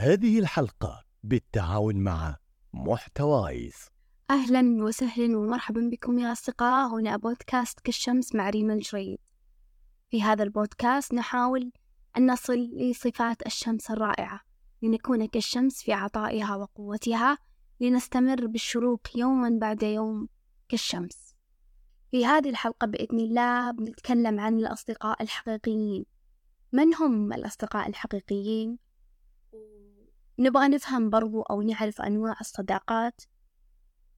هذه الحلقة بالتعاون مع محتوايز. أهلا وسهلا ومرحبا بكم يا أصدقاء. هنا بودكاست كالشمس مع ريما الجريد. في هذا البودكاست نحاول أن نصل لصفات الشمس الرائعة لنكون كالشمس في عطائها وقوتها لنستمر بالشروق يوما بعد يوم كالشمس. في هذه الحلقة بإذن الله بنتكلم عن الأصدقاء الحقيقيين. من هم الأصدقاء الحقيقيين؟ نبغى نفهم برضو أو نعرف أنواع الصداقات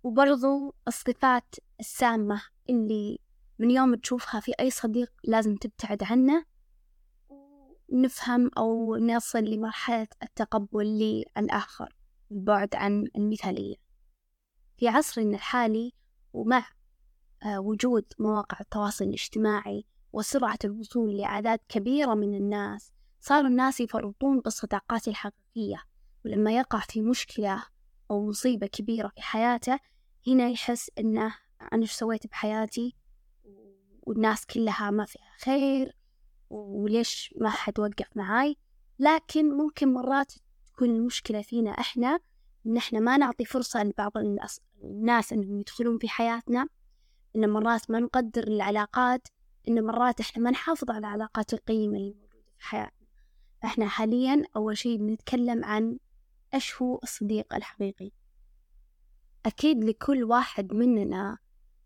وبرضو الصفات السامة اللي من يوم تشوفها في أي صديق لازم تبتعد عنه نفهم أو نصل لمرحلة التقبل للآخر البعد عن المثالية. في عصرنا الحالي ومع آه، وجود مواقع التواصل الاجتماعي وسرعة الوصول لأعداد كبيرة من الناس صار الناس يفرطون بالصداقات الحقيقية. ولما يقع في مشكلة أو مصيبة كبيرة في حياته هنا يحس إنه أنا إيش سويت بحياتي؟ والناس كلها ما فيها خير وليش ما حد وقف معاي؟ لكن ممكن مرات تكون المشكلة فينا إحنا إن إحنا ما نعطي فرصة لبعض الناس إنهم يدخلون في حياتنا. إن مرات ما نقدر العلاقات إن مرات إحنا ما نحافظ على العلاقات القيمة اللي موجودة في حياتنا. إحنا حاليا أول شيء بنتكلم عن إيش هو الصديق الحقيقي؟ أكيد لكل واحد مننا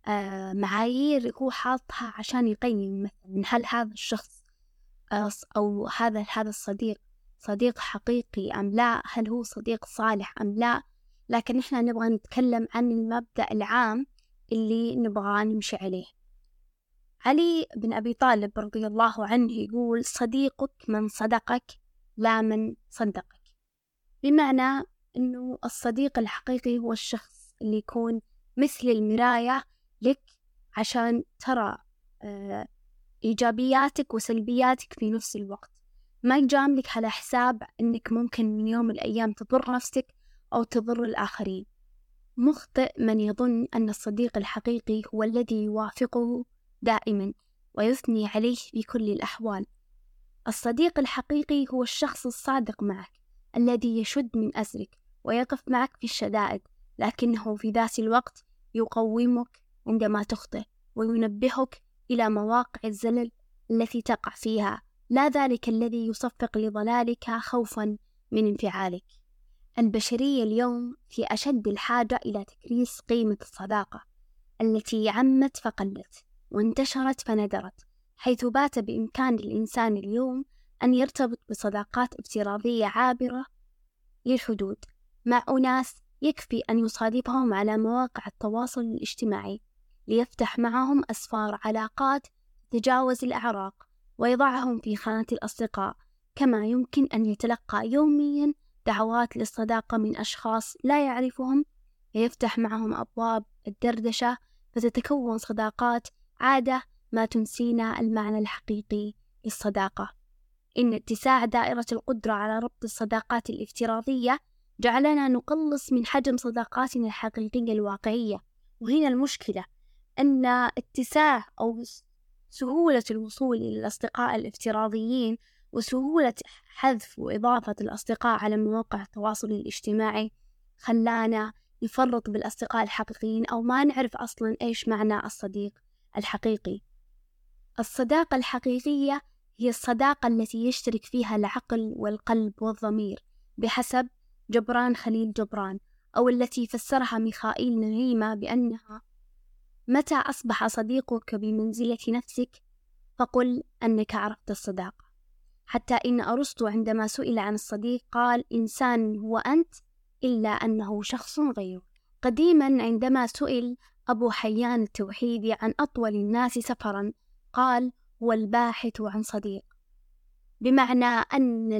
آه معايير هو حاطها عشان يقيم مثلا هل هذا الشخص آه أو هذا هذا الصديق صديق حقيقي أم لا؟ هل هو صديق صالح أم لا؟ لكن إحنا نبغى نتكلم عن المبدأ العام اللي نبغى نمشي عليه. علي بن أبي طالب رضي الله عنه يقول صديقك من صدقك لا من صدقك. بمعنى أنه الصديق الحقيقي هو الشخص اللي يكون مثل المراية لك عشان ترى آه، إيجابياتك وسلبياتك في نفس الوقت. ما يجاملك على حساب أنك ممكن من يوم الأيام تضر نفسك أو تضر الآخرين. مخطئ من يظن أن الصديق الحقيقي هو الذي يوافقه دائما ويثني عليه في كل الأحوال. الصديق الحقيقي هو الشخص الصادق معك. الذي يشد من أزرك ويقف معك في الشدائد لكنه في ذات الوقت يقومك عندما تخطئ وينبهك إلى مواقع الزلل التي تقع فيها. لا ذلك الذي يصفق لضلالك خوفا من انفعالك. البشرية اليوم في أشد الحاجة إلى تكريس قيمة الصداقة التي عمت فقلت وانتشرت فندرت حيث بات بإمكان الإنسان اليوم أن يرتبط بصداقات افتراضية عابرة للحدود مع أناس يكفي أن يصادفهم على مواقع التواصل الاجتماعي ليفتح معهم أسفار علاقات تتجاوز الأعراق ويضعهم في خانة الأصدقاء كما يمكن أن يتلقى يوميا دعوات للصداقة من أشخاص لا يعرفهم ويفتح معهم أبواب الدردشة فتتكون صداقات عادة ما تنسينا المعنى الحقيقي للصداقة. إن اتساع دائرة القدرة على ربط الصداقات الافتراضية جعلنا نقلص من حجم صداقاتنا الحقيقية الواقعية. وهنا المشكلة أن اتساع أو سهولة الوصول إلى الأصدقاء الافتراضيين وسهولة حذف وإضافة الأصدقاء على مواقع التواصل الاجتماعي خلانا نفرط بالأصدقاء الحقيقيين أو ما نعرف أصلا إيش معنى الصديق الحقيقي. الصداقة الحقيقية هي الصداقة التي يشترك فيها العقل والقلب والضمير بحسب جبران خليل جبران أو التي فسرها ميخائيل نعيمة بأنها متى أصبح صديقك بمنزلة نفسك؟ فقل أنك عرفت الصداقة. حتى إن أرسطو عندما سئل عن الصديق قال إنسان هو أنت إلا أنه شخص غيره قديما عندما سئل أبو حيان التوحيدي عن أطول الناس سفرا قال هو الباحث عن صديق. بمعنى أن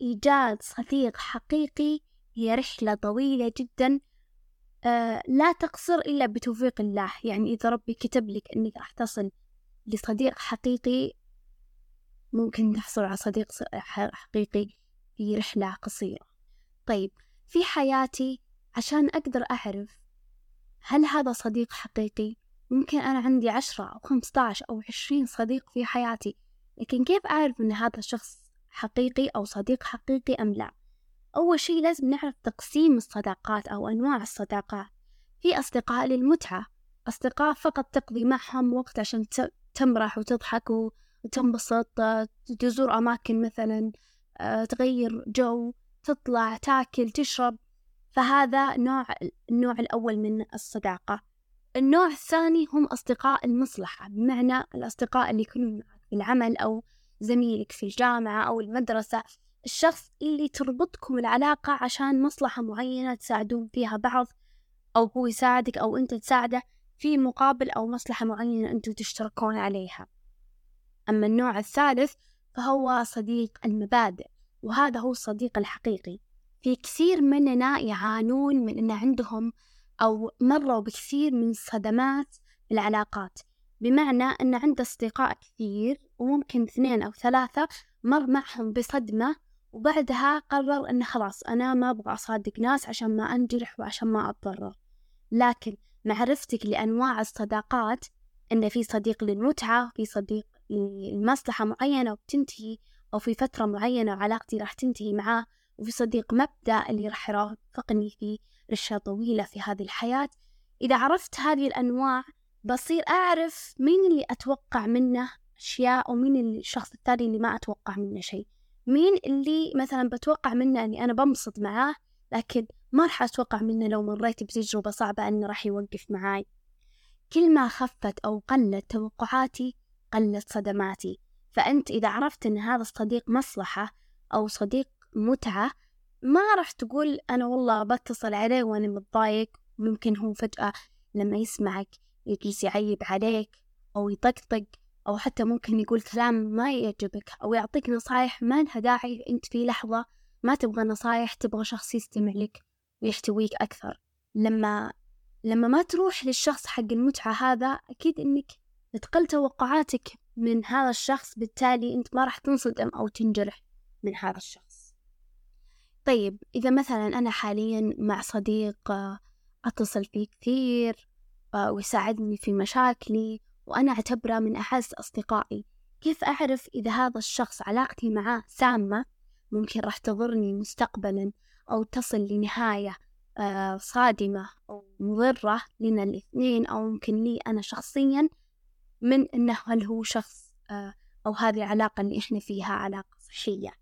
إيجاد صديق حقيقي هي رحلة طويلة جدا آه لا تقصر إلا بتوفيق الله. يعني إذا ربي كتب لك أنك راح تصل لصديق حقيقي ممكن تحصل على صديق حقيقي في رحلة قصيرة. طيب في حياتي عشان أقدر أعرف هل هذا صديق حقيقي؟ ممكن أنا عندي عشرة أو خمسة عشر أو عشرين صديق في حياتي لكن كيف أعرف أن هذا الشخص حقيقي أو صديق حقيقي أم لا؟ أول شي لازم نعرف تقسيم الصداقات أو أنواع الصداقات. في أصدقاء للمتعة أصدقاء فقط تقضي معهم وقت عشان تمرح وتضحك وتنبسط تزور أماكن مثلا آه، تغير جو تطلع تاكل تشرب. فهذا نوع النوع الأول من الصداقة. النوع الثاني هم أصدقاء المصلحة بمعنى الأصدقاء اللي يكونون معك في العمل أو زميلك في الجامعة أو المدرسة. الشخص اللي تربطكم العلاقة عشان مصلحة معينة تساعدون فيها بعض أو هو يساعدك أو أنت تساعده في مقابل أو مصلحة معينة أنتم تشتركون عليها. أما النوع الثالث فهو صديق المبادئ وهذا هو الصديق الحقيقي. في كثير مننا يعانون من أن عندهم أو مروا بكثير من صدمات العلاقات. بمعنى أن عنده أصدقاء كثير وممكن اثنين أو ثلاثة مر معهم بصدمة وبعدها قرر أنه خلاص أنا ما أبغى أصادق ناس عشان ما أنجرح وعشان ما أتضرر. لكن معرفتك لأنواع الصداقات أن في صديق للمتعة في صديق لمصلحة معينة وبتنتهي أو في فترة معينة علاقتي راح تنتهي معاه وفي صديق مبدأ اللي راح يرافقني في رشة طويلة في هذه الحياة. إذا عرفت هذه الأنواع بصير أعرف مين اللي أتوقع منه أشياء ومين الشخص الثاني اللي ما أتوقع منه شيء. مين اللي مثلا بتوقع منه أني أنا بنبسط معاه لكن ما راح أتوقع منه لو مريت بتجربة صعبة أنه راح يوقف معاي. كل ما خفت أو قلت توقعاتي قلت صدماتي. فأنت إذا عرفت أن هذا الصديق مصلحة أو صديق متعة ما راح تقول أنا والله بتصل عليه وأنا متضايق. ممكن هو فجأة لما يسمعك يجلس يعيب عليك أو يطقطق أو حتى ممكن يقول كلام ما يعجبك أو يعطيك نصايح ما لها داعي أنت في لحظة ما تبغى نصايح تبغى شخص يستمع لك ويحتويك أكثر. لما لما ما تروح للشخص حق المتعة هذا أكيد إنك تقل توقعاتك من هذا الشخص بالتالي أنت ما راح تنصدم أو تنجرح من هذا الشخص. طيب إذا مثلا أنا حاليا مع صديق آه، أتصل فيه كثير آه، ويساعدني في مشاكلي وأنا أعتبره من أعز أصدقائي كيف أعرف إذا هذا الشخص علاقتي معاه سامة؟ ممكن راح تضرني مستقبلا أو تصل لنهاية آه، صادمة أو مضرة لنا الاثنين أو ممكن لي أنا شخصيا من أنه هل هو شخص أو هذه العلاقة اللي إحنا فيها علاقة صحية.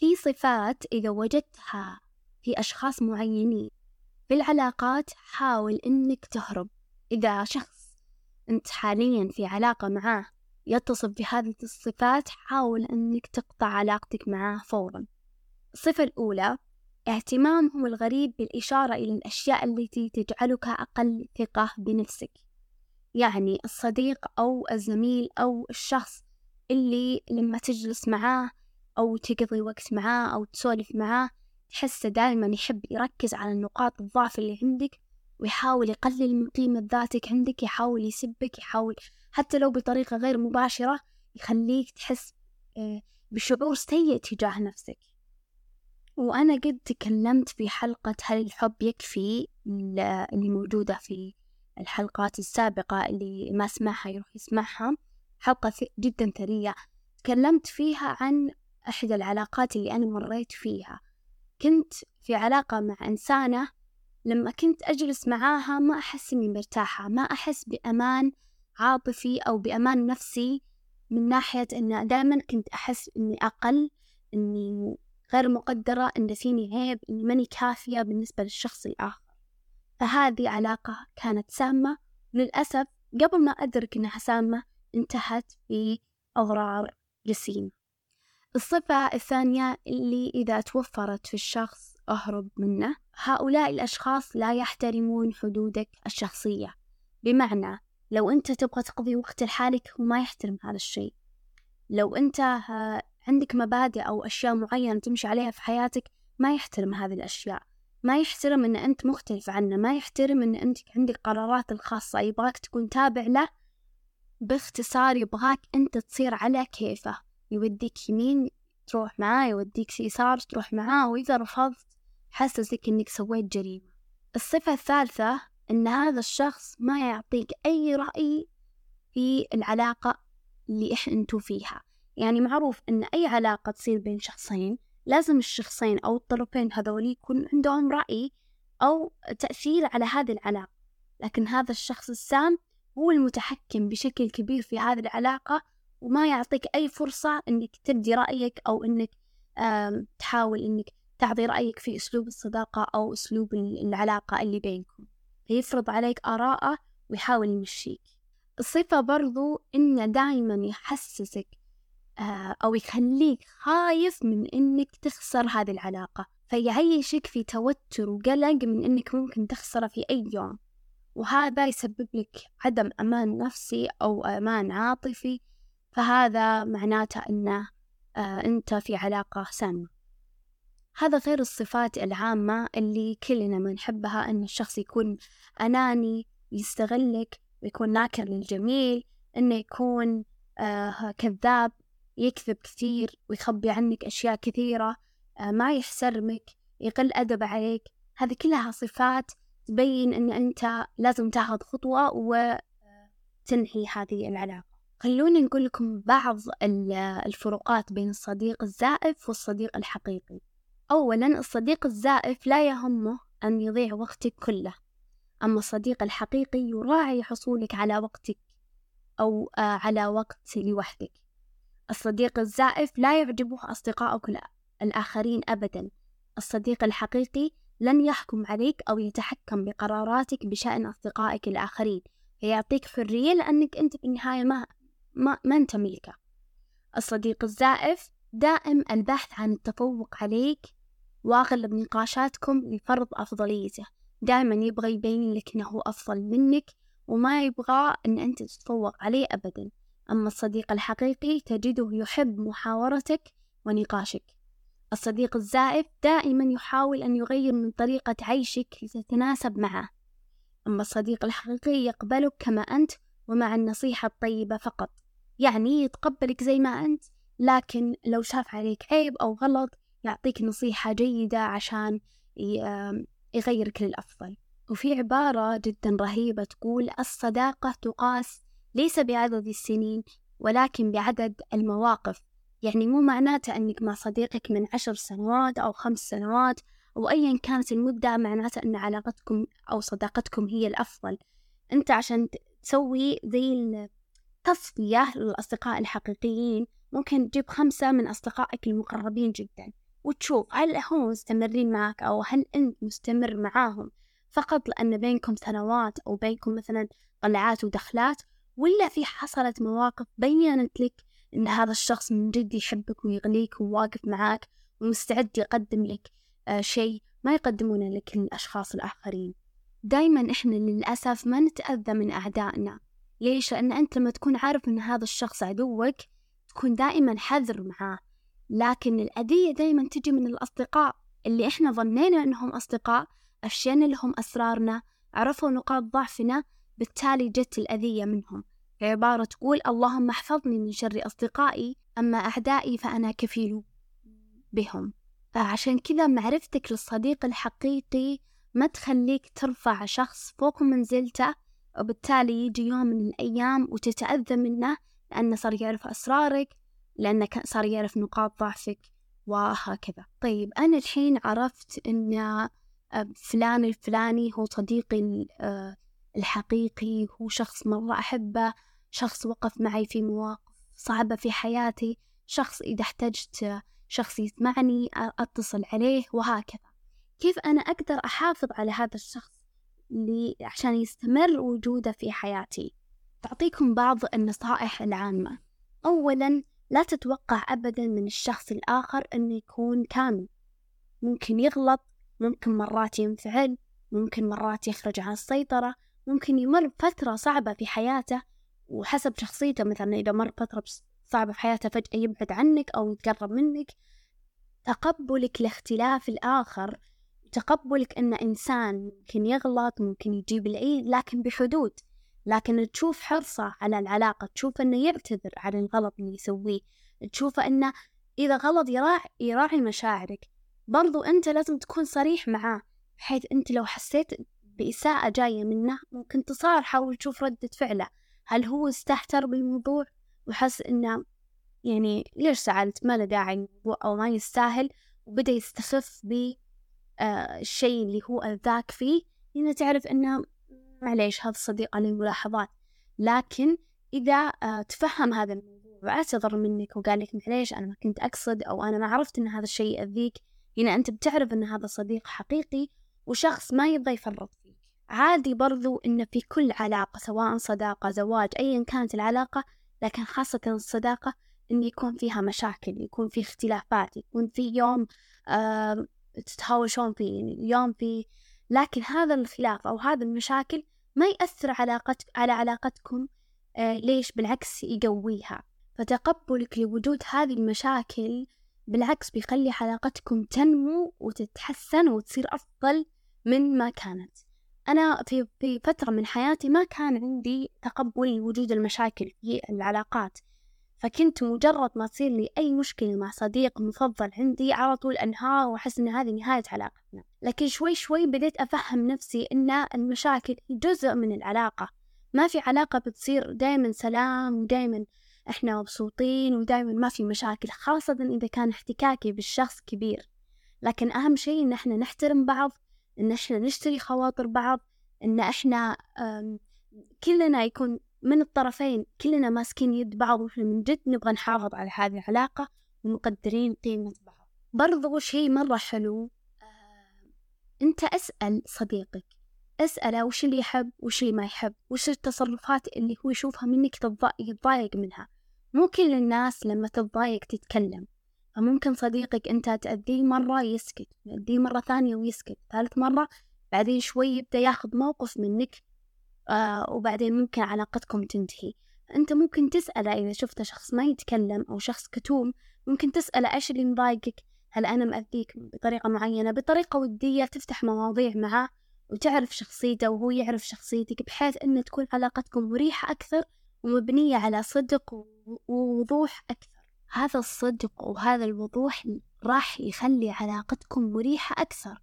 في صفات إذا وجدتها في أشخاص معينين. في العلاقات حاول إنك تهرب. إذا شخص أنت حاليا في علاقة معاه يتصف بهذه الصفات حاول أنك تقطع علاقتك معاه فورا. الصفة الأولى اهتمامهم الغريب بالإشارة إلى الأشياء التي تجعلك أقل ثقة بنفسك. يعني الصديق أو الزميل أو الشخص اللي لما تجلس معاه أو تقضي وقت معاه أو تسولف معاه تحسه دائما يحب يركز على نقاط الضعف اللي عندك ويحاول يقلل من قيمة ذاتك عندك يحاول يسبك يحاول حتى لو بطريقة غير مباشرة يخليك تحس آه، بشعور سيء تجاه نفسك. وأنا قد تكلمت في حلقة هل الحب يكفي اللي موجودة في الحلقات السابقة اللي ما سمعها يروح يسمعها؟ حلقة جدا ثرية. تكلمت فيها عن أحد العلاقات اللي أنا مريت فيها. كنت في علاقة مع إنسانة لما كنت أجلس معاها ما أحس إني مرتاحة ما أحس بأمان عاطفي أو بأمان نفسي من ناحية إن دائما كنت أحس إني أقل إني غير مقدرة إن فيني عيب إني ماني كافية بالنسبة للشخص الآخر. فهذه علاقة كانت سامة. للأسف قبل ما أدرك إنها سامة انتهت بأضرار جسيمة. الصفة الثانية اللي إذا توفرت في الشخص أهرب منه هؤلاء الأشخاص لا يحترمون حدودك الشخصية. بمعنى لو أنت تبغى تقضي وقت لحالك هو ما يحترم هذا الشيء. لو أنت آه، عندك مبادئ أو أشياء معينة تمشي عليها في حياتك ما يحترم هذه الأشياء. ما يحترم أن أنت مختلف عنه ما يحترم أن أنت عندك قرارات الخاصة يبغاك تكون تابع له باختصار يبغاك أنت تصير على كيفه. يوديك يمين تروح معاه يوديك يسار تروح معاه وإذا رفضت حسسك إنك سويت جريمة. الصفة الثالثة إن هذا الشخص ما يعطيك أي رأي في العلاقة اللي إحنا أنتو فيها. يعني معروف إن أي علاقة تصير بين شخصين لازم الشخصين أو الطرفين هذول يكون عندهم رأي أو تأثير على هذه العلاقة. لكن هذا الشخص السام هو المتحكم بشكل كبير في هذه العلاقة وما يعطيك أي فرصة إنك تبدي رأيك أو إنك تحاول إنك تعطي رأيك في أسلوب الصداقة أو أسلوب العلاقة اللي بينكم. فيفرض عليك آراءه ويحاول يمشيك. الصفة برضو إنه دائما يحسسك آه، أو يخليك خايف من إنك تخسر هذه العلاقة. فيعيشك في توتر وقلق من إنك ممكن تخسره في أي يوم. وهذا يسبب لك عدم أمان نفسي أو أمان عاطفي فهذا معناته أنه آه، أنت في علاقة سامة. هذا غير الصفات العامة اللي كلنا ما نحبها أن الشخص يكون أناني يستغلك ويكون ناكر للجميل إنه يكون آه كذاب يكذب كثير ويخبي عنك أشياء كثيرة آه ما يحترمك يقل أدب عليك. هذه كلها صفات تبين أن أنت لازم تاخذ خطوة وتنهي هذه العلاقة. خلوني نقول لكم بعض الفروقات بين الصديق الزائف والصديق الحقيقي. أولا الصديق الزائف لا يهمه أن يضيع وقتك كله أما الصديق الحقيقي يراعي حصولك على وقتك أو آه، على وقت لوحدك. الصديق الزائف لا يعجبه أصدقائك الآخرين أبدا. الصديق الحقيقي لن يحكم عليك أو يتحكم بقراراتك بشأن أصدقائك الآخرين فيعطيك حرية لأنك أنت في النهاية ما, ما, ما أنت ملكة. الصديق الزائف دائم البحث عن التفوق عليك وأغلب نقاشاتكم لفرض أفضليته. دائما يبغى يبين لك إنه هو أفضل منك وما يبغى إن أنت تتفوق عليه أبدا. أما الصديق الحقيقي تجده يحب محاورتك ونقاشك. الصديق الزائف دائما يحاول أن يغير من طريقة عيشك لتتناسب معه. أما الصديق الحقيقي يقبلك كما أنت ومع النصيحة الطيبة فقط. يعني يتقبلك زي ما أنت لكن لو شاف عليك عيب أو غلط يعطيك نصيحة جيدة عشان يغيرك للأفضل. وفي عبارة جدا رهيبة تقول الصداقة تقاس ليس بعدد السنين ولكن بعدد المواقف. يعني مو معناته أنك مع صديقك من عشر سنوات أو خمس سنوات أو أيا كانت المدة معناته أن علاقتكم أو صداقتكم هي الأفضل. أنت عشان تسوي زي التصفية للأصدقاء الحقيقيين. ممكن تجيب خمسة من أصدقائك المقربين جدا. وتشوف هل هم مستمرين معك أو هل أنت مستمر معاهم. فقط لأن بينكم سنوات أو بينكم مثلا طلعات ودخلات ولا في حصلت مواقف بينت لك إن هذا الشخص من جد يحبك ويغليك وواقف معاك ومستعد يقدم لك آه شيء ما يقدمونه لك الأشخاص الآخرين. دايما إحنا للأسف ما نتأذى من أعدائنا. ليش؟ لأن أنت لما تكون عارف إن هذا الشخص عدوك تكون دائما حذر معاه. لكن الأذية دايما تجي من الأصدقاء. اللي إحنا ظنينا إنهم أصدقاء أفشينا لهم أسرارنا عرفوا نقاط ضعفنا بالتالي جت الأذية منهم. عبارة تقول اللهم احفظني من شر أصدقائي أما أعدائي فأنا كفيل بهم. فعشان كذا معرفتك للصديق الحقيقي ما تخليك ترفع شخص فوق منزلته وبالتالي يجي يوم من الأيام وتتأذى منه لأنه صار يعرف أسرارك لأنه صار يعرف نقاط ضعفك وهكذا. طيب أنا الحين عرفت أن آه، فلان الفلاني هو صديقي آه، الحقيقي هو شخص مرة أحبه شخص وقف معي في مواقف صعبة في حياتي شخص إذا احتجت شخص يسمعني أتصل عليه وهكذا. كيف أنا أقدر أحافظ على هذا الشخص؟ اللي عشان يستمر وجوده في حياتي. تعطيكم بعض النصائح العامة. أولا لا تتوقع أبدا من الشخص الآخر أنه يكون كامل. ممكن يغلط ممكن مرات ينفعل ممكن مرات يخرج عن السيطرة ممكن يمر بفترة صعبة في حياته وحسب شخصيته مثلا إذا مر فترة صعبة في حياته فجأة يبعد عنك أو يتقرب منك. تقبلك لاختلاف الآخر تقبلك أن إنسان ممكن يغلط ممكن يجيب العيد لكن بحدود. لكن تشوف حرصه على العلاقة تشوف أنه يعتذر عن الغلط اللي يسويه تشوف أنه إذا غلط يراعي, يراعي مشاعرك. برضو أنت لازم تكون صريح معاه بحيث أنت لو حسيت بإساءة جاية منه ممكن تصارحه وتشوف ردة فعله. هل هو استهتر بالموضوع؟ وحس إنه يعني ليش سألت ما له داعي أو ما يستاهل وبدأ يستخف بالشيء اللي هو أذاك فيه هنا تعرف أنه معليش هذا الصديق عليه ملاحظات لكن إذا تفهم هذا الموضوع واعتذر منك وقال لك معليش أنا ما كنت أقصد أو أنا ما عرفت أن هذا الشيء يأذيك هنا أنت بتعرف أن هذا صديق حقيقي وشخص ما يبغى يفرط فيك. عادي برضو إن في كل علاقة سواء صداقة زواج أيا كانت العلاقة لكن خاصة الصداقة إن يكون فيها مشاكل يكون في اختلافات يكون في يوم آه تتهاوشون فيه يوم في لكن هذا الخلاف أو هذا المشاكل ما يأثر علاقت على علاقتكم آه ليش؟ بالعكس يقويها. فتقبلك لوجود هذه المشاكل بالعكس بيخلي علاقتكم تنمو وتتحسن وتصير أفضل من ما كانت. أنا في في فترة من حياتي ما كان عندي تقبل لوجود المشاكل في العلاقات. فكنت مجرد ما تصير لي أي مشكلة مع صديق مفضل عندي على طول أنهار وأحس إن هذه نهاية علاقتنا لكن شوي شوي بديت أفهم نفسي إن المشاكل جزء من العلاقة. ما في علاقة بتصير دايما سلام ودايما إحنا مبسوطين ودايما ما في مشاكل خاصة إذا كان احتكاكي بالشخص كبير. لكن أهم شيء إن إحنا نحترم بعض إن إحنا نشتري خواطر بعض إن إحنا كلنا يكون من الطرفين كلنا ماسكين يد بعض وإحنا من جد نبغى نحافظ على هذه العلاقة ومقدرين قيمة بعض. برضو شيء مرة حلو؟ أنت أسأل صديقك. أسأله وش اللي يحب وش اللي ما يحب وش التصرفات اللي هو يشوفها منك يتضايق منها. مو كل الناس لما تتضايق تتكلم. فممكن صديقك أنت تأذيه مرة يسكت تأذيه مرة ثانية ويسكت. ثالث مرة بعدين شوي يبدأ ياخذ موقف منك آه وبعدين ممكن علاقتكم تنتهي. أنت ممكن تسأله إذا شفت شخص ما يتكلم أو شخص كتوم ممكن تسأله إيش اللي مضايقك؟ هل أنا مأذيك بطريقة معينة؟ بطريقة ودية تفتح مواضيع معاه وتعرف شخصيته وهو يعرف شخصيتك بحيث أن تكون علاقتكم مريحة أكثر ومبنية على صدق ووضوح أكثر. هذا الصدق وهذا الوضوح راح يخلي علاقتكم مريحة أكثر.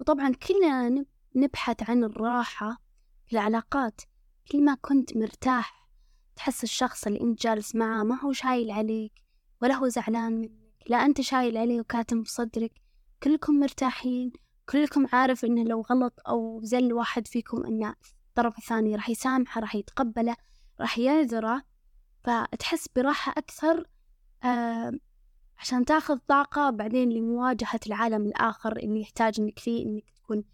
وطبعا كلنا نبحث عن الراحة العلاقات. كل ما كنت مرتاح تحس الشخص اللي أنت جالس معاه ما هو شايل عليك ولا هو زعلان منك لا أنت شايل عليه وكاتم في صدرك. كلكم مرتاحين كلكم عارف إنه لو غلط أو زل واحد فيكم إن الطرف الثاني راح يسامحه راح يتقبله راح يعذره. فتحس براحة أكثر آه عشان تاخذ طاقة بعدين لمواجهة العالم الآخر اللي يحتاج إنك فيه إنك تكون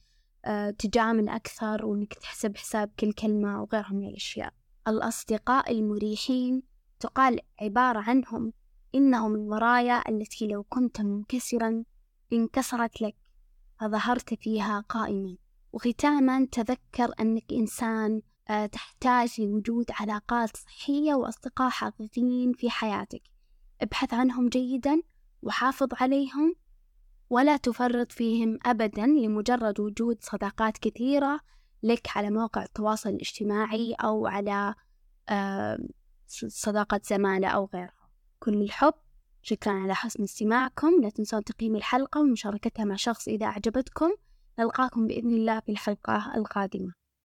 تجامل أكثر وإنك تحسب حساب كل كلمة وغيرها من الأشياء. الأصدقاء المريحين تقال عبارة عنهم إنهم المرايا التي لو كنت منكسرا انكسرت لك فظهرت فيها قائما. وختاما تذكر أنك إنسان آه، تحتاج لوجود علاقات صحية وأصدقاء حقيقيين في حياتك. ابحث عنهم جيدا وحافظ عليهم ولا تفرط فيهم أبدا لمجرد وجود صداقات كثيرة لك على مواقع التواصل الاجتماعي أو على صداقة زمالة أو غيرها. كل الحب. شكرا على حسن استماعكم. لا تنسون تقييم الحلقة ومشاركتها مع شخص إذا أعجبتكم. نلقاكم بإذن الله في الحلقة القادمة.